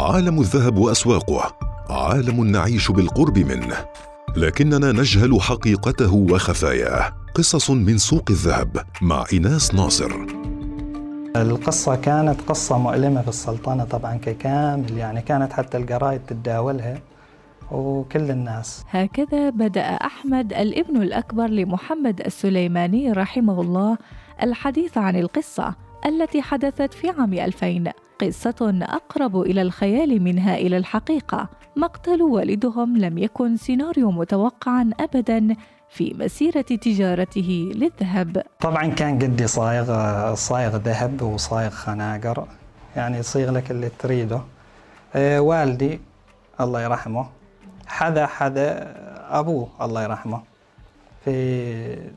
عالم الذهب وأسواقه عالم نعيش بالقرب منه. لكننا نجهل حقيقته وخفاياه. قصص من سوق الذهب مع ايناس ناصر. القصة كانت قصة مؤلمة في السلطنة طبعا ككامل يعني كانت حتى الجرايد تتداولها وكل الناس. هكذا بدأ أحمد الابن الأكبر لمحمد السليماني رحمه الله الحديث عن القصة. التي حدثت في عام 2000 قصة أقرب إلى الخيال منها إلى الحقيقة. مقتل والدهم لم يكن سيناريو متوقعا أبدا في مسيرة تجارته للذهب. طبعا كان قدي صايغ صايغ ذهب وصايغ خناقر. يعني يصيغ لك اللي تريده. آه والدي الله يرحمه حذا حذا أبوه الله يرحمه. في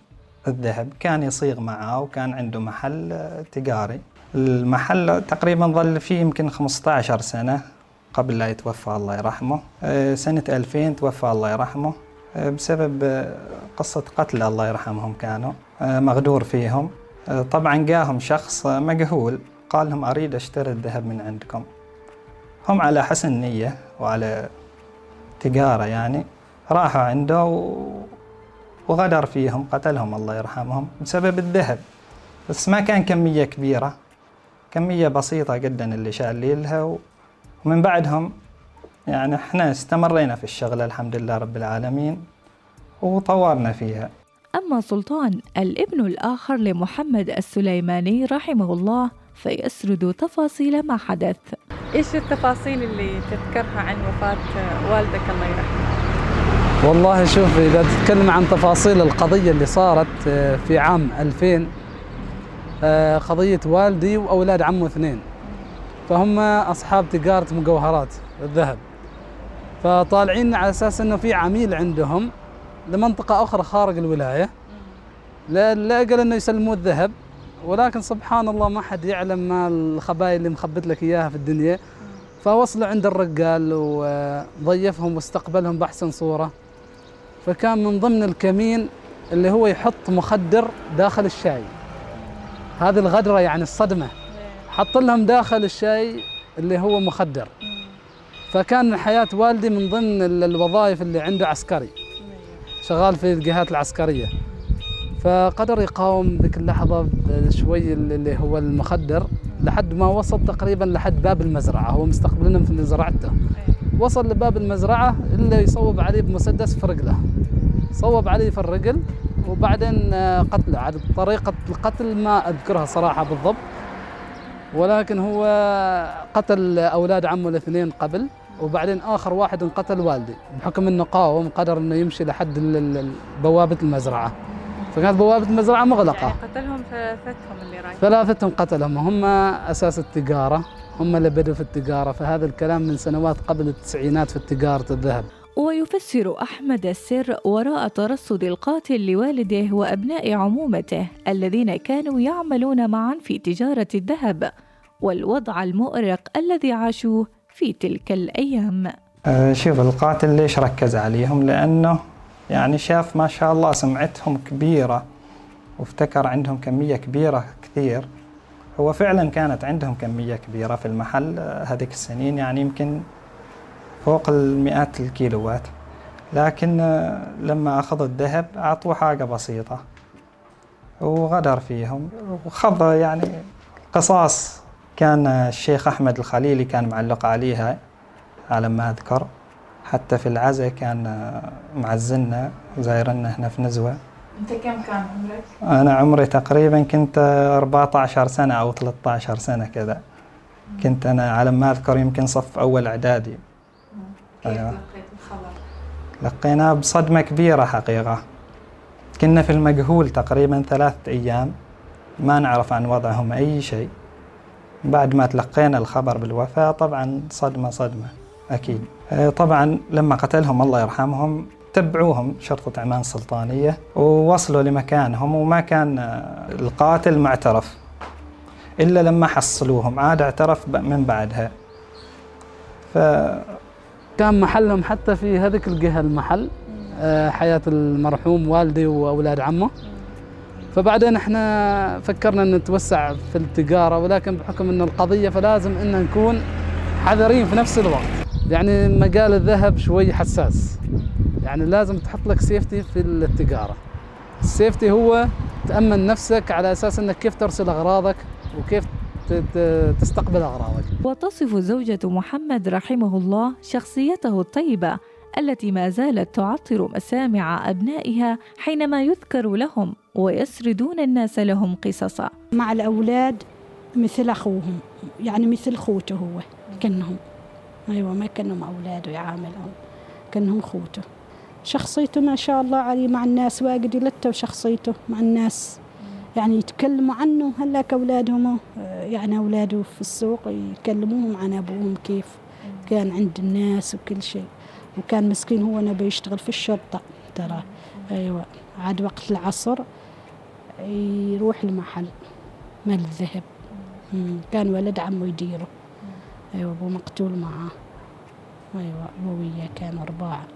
الذهب. كان يصيغ معاه وكان عنده محل تجاري. المحل تقريبا ظل فيه يمكن 15 سنة قبل لا يتوفى الله يرحمه. آه، سنة 2000 توفى الله يرحمه. آه، بسبب آه، قصة قتل الله يرحمهم كانوا. مغدور فيهم. طبعا جاهم شخص مجهول. قال لهم أريد أشتري الذهب من عندكم. هم على حسن نية وعلى تجارة يعني راحوا عنده وغدر فيهم قتلهم الله يرحمهم بسبب الذهب. بس ما كان كمية كبيرة كمية بسيطة جدا اللي شاليلها ومن بعدهم يعني إحنا استمرينا في الشغلة الحمد لله رب العالمين وطورنا فيها. أما سلطان الابن الآخر لمحمد السليماني رحمه الله فيسرد تفاصيل ما حدث. إيش التفاصيل اللي تذكرها عن وفاة والدك الله يرحمه؟ والله شوف إذا تتكلم عن تفاصيل القضية اللي صارت آه، في عام 2000 آه، قضية والدي وأولاد عمه اثنين. فهم أصحاب تجارة مجوهرات الذهب. فطالعين على أساس أنه في عميل عندهم لمنطقة أخرى خارج الولاية. لأجل أنه يسلموا الذهب. ولكن سبحان الله ما حد يعلم ما الخبايا اللي مخبت لك إياها في الدنيا. فوصلوا عند الرجال وضيفهم واستقبلهم بأحسن صورة. فكان من ضمن الكمين اللي هو يحط مخدر داخل الشاي. هذه الغدرة يعني الصدمة. حط لهم داخل الشاي اللي هو مخدر. فكان حياة والدي من ضمن الوظائف اللي عنده عسكري. شغال في الجهات العسكرية. فقدر يقاوم ذيك اللحظة شوي اللي هو المخدر لحد ما وصل تقريبا لحد باب المزرعة. هو مستقبلنا في زرعته وصل لباب المزرعة إلا يصوب عليه بمسدس في رجله. صوب عليه في الرجل وبعدين قتله. عاد طريقة القتل ما أذكرها صراحة بالضبط. ولكن هو قتل أولاد عمه الاثنين قبل وبعدين آخر واحد انقتل والدي بحكم أنه قاوم قدر أنه يمشي لحد بوابة المزرعة. فكانت بوابة المزرعة مغلقة. يعني قتلهم ثلاثتهم اللي رايحين ثلاثتهم قتلهم. هم أساس التجارة. هم اللي بدوا في التجارة. فهذا الكلام من سنوات قبل التسعينات في تجارة الذهب. ويفسر أحمد السر وراء ترصد القاتل لوالده وأبناء عمومته الذين كانوا يعملون معا في تجارة الذهب والوضع المؤرق الذي عاشوه في تلك الأيام. أه، شوف القاتل ليش ركز عليهم؟ لأنه يعني شاف ما شاء الله سمعتهم كبيرة وافتكر عندهم كمية كبيرة كثير. هو فعلا كانت عندهم كمية كبيرة في المحل أه، هذيك السنين يعني يمكن فوق المئات الكيلوات. لكن لما أخذوا الذهب أعطوه حاجة بسيطة وغدر فيهم. وخض يعني قصاص كان الشيخ أحمد الخليلي كان معلق عليها على ما أذكر. حتى في العزاء كان معزلنا زايرنا هنا في نزوة. أنت كم كان عمرك؟ أنا عمري تقريبا كنت 14 سنة أو 13 سنة كذا. كنت أنا على ما أذكر يمكن صف أول إعدادي. كيف أيوة. لقيت الخبر؟ لقيناه بصدمة كبيرة حقيقة. كنا في المجهول تقريبا ثلاثة أيام. ما نعرف عن وضعهم أي شيء. بعد ما تلقينا الخبر بالوفاة طبعا صدمة صدمة. أكيد. آه، طبعا لما قتلهم الله يرحمهم تبعوهم شرطة عمان السلطانية ووصلوا لمكانهم وما كان آه، القاتل معترف. إلا لما حصلوهم عاد اعترف من بعدها. ف كان محلهم حتى في هذيك الجهة المحل آه، حياة المرحوم والدي وأولاد عمه. فبعدين إحنا فكرنا إن نتوسع في التجارة ولكن بحكم إن القضية فلازم إن نكون حذرين في نفس الوقت. يعني مجال الذهب شوي حساس. يعني لازم تحط لك سيفتي في التجارة السيفتي هو تأمن نفسك على أساس أنك كيف ترسل أغراضك وكيف تستقبل أغراضك. وتصف زوجة محمد رحمه الله شخصيته الطيبة التي ما زالت تعطر مسامع أبنائها حينما يذكر لهم ويسردون الناس لهم قصصا. مع الأولاد مثل أخوهم يعني مثل خوته هو كأنهم. أيوة ما كأنهم أولاده يعاملهم كأنهم خوته. شخصيته ما شاء الله عليه مع الناس واجد يلته شخصيته مع الناس. يعني يتكلموا عنه هلاك أولادهم يعني أولاده في السوق يكلموهم عن أبوهم كيف كان عند الناس وكل شيء. وكان مسكين هو نبي يشتغل في الشرطة ترى. أيوة عاد وقت العصر يروح المحل مال الذهب. كان ولد عمه يديره. أيوة أبوه مقتول معاه. أيوة أبوية كانوا أربعة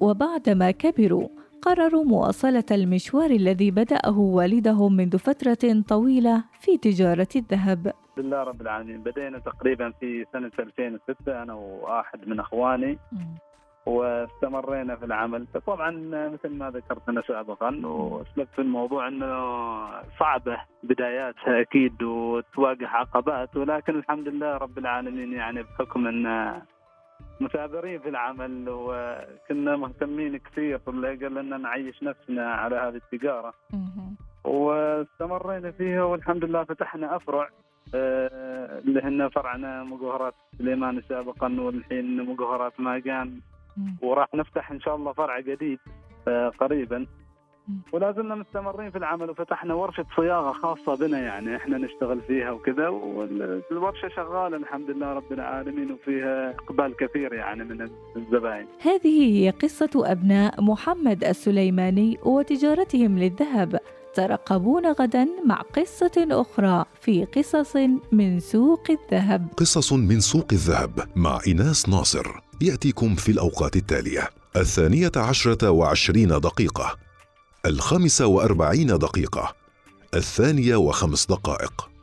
وبعدما كبروا قرروا مواصلة المشوار الذي بدأه والدهم منذ فترة طويلة في تجارة الذهب. الحمد لله رب العالمين. بدينا تقريبا في سنة 2006 أنا وواحد من أخواني. واستمرينا في العمل. طبعا مثل ما ذكرت أنا سابقا وأسلفت في الموضوع إنه صعبة بداياتها أكيد وتواجه عقبات ولكن الحمد لله رب العالمين يعني بحكم إن مثابرين في العمل وكنا مهتمين كثير قال لنا نعيش نفسنا على هذه التجارة. واستمرينا فيها والحمد لله فتحنا أفرع. آه، اللي هن فرعنا مجوهرات سليمان سابقا والحين مجوهرات ماجان. وراح نفتح إن شاء الله فرع جديد آه، قريبا. ولا زلنا مستمرين في العمل وفتحنا ورشة صياغة خاصة بنا يعني إحنا نشتغل فيها وكذا والورشة شغالة الحمد لله رب العالمين وفيها إقبال كثير يعني من الزبائن هذه هي قصة أبناء محمد السليماني وتجارتهم للذهب ترقبون غدا مع قصة أخرى في قصص من سوق الذهب. قصص من سوق الذهب مع إناس ناصر. يأتيكم في الأوقات التالية. الثانية عشرة وعشرين دقيقة. الخامسة وأربعين دقيقة. الثانية وخمس دقائق.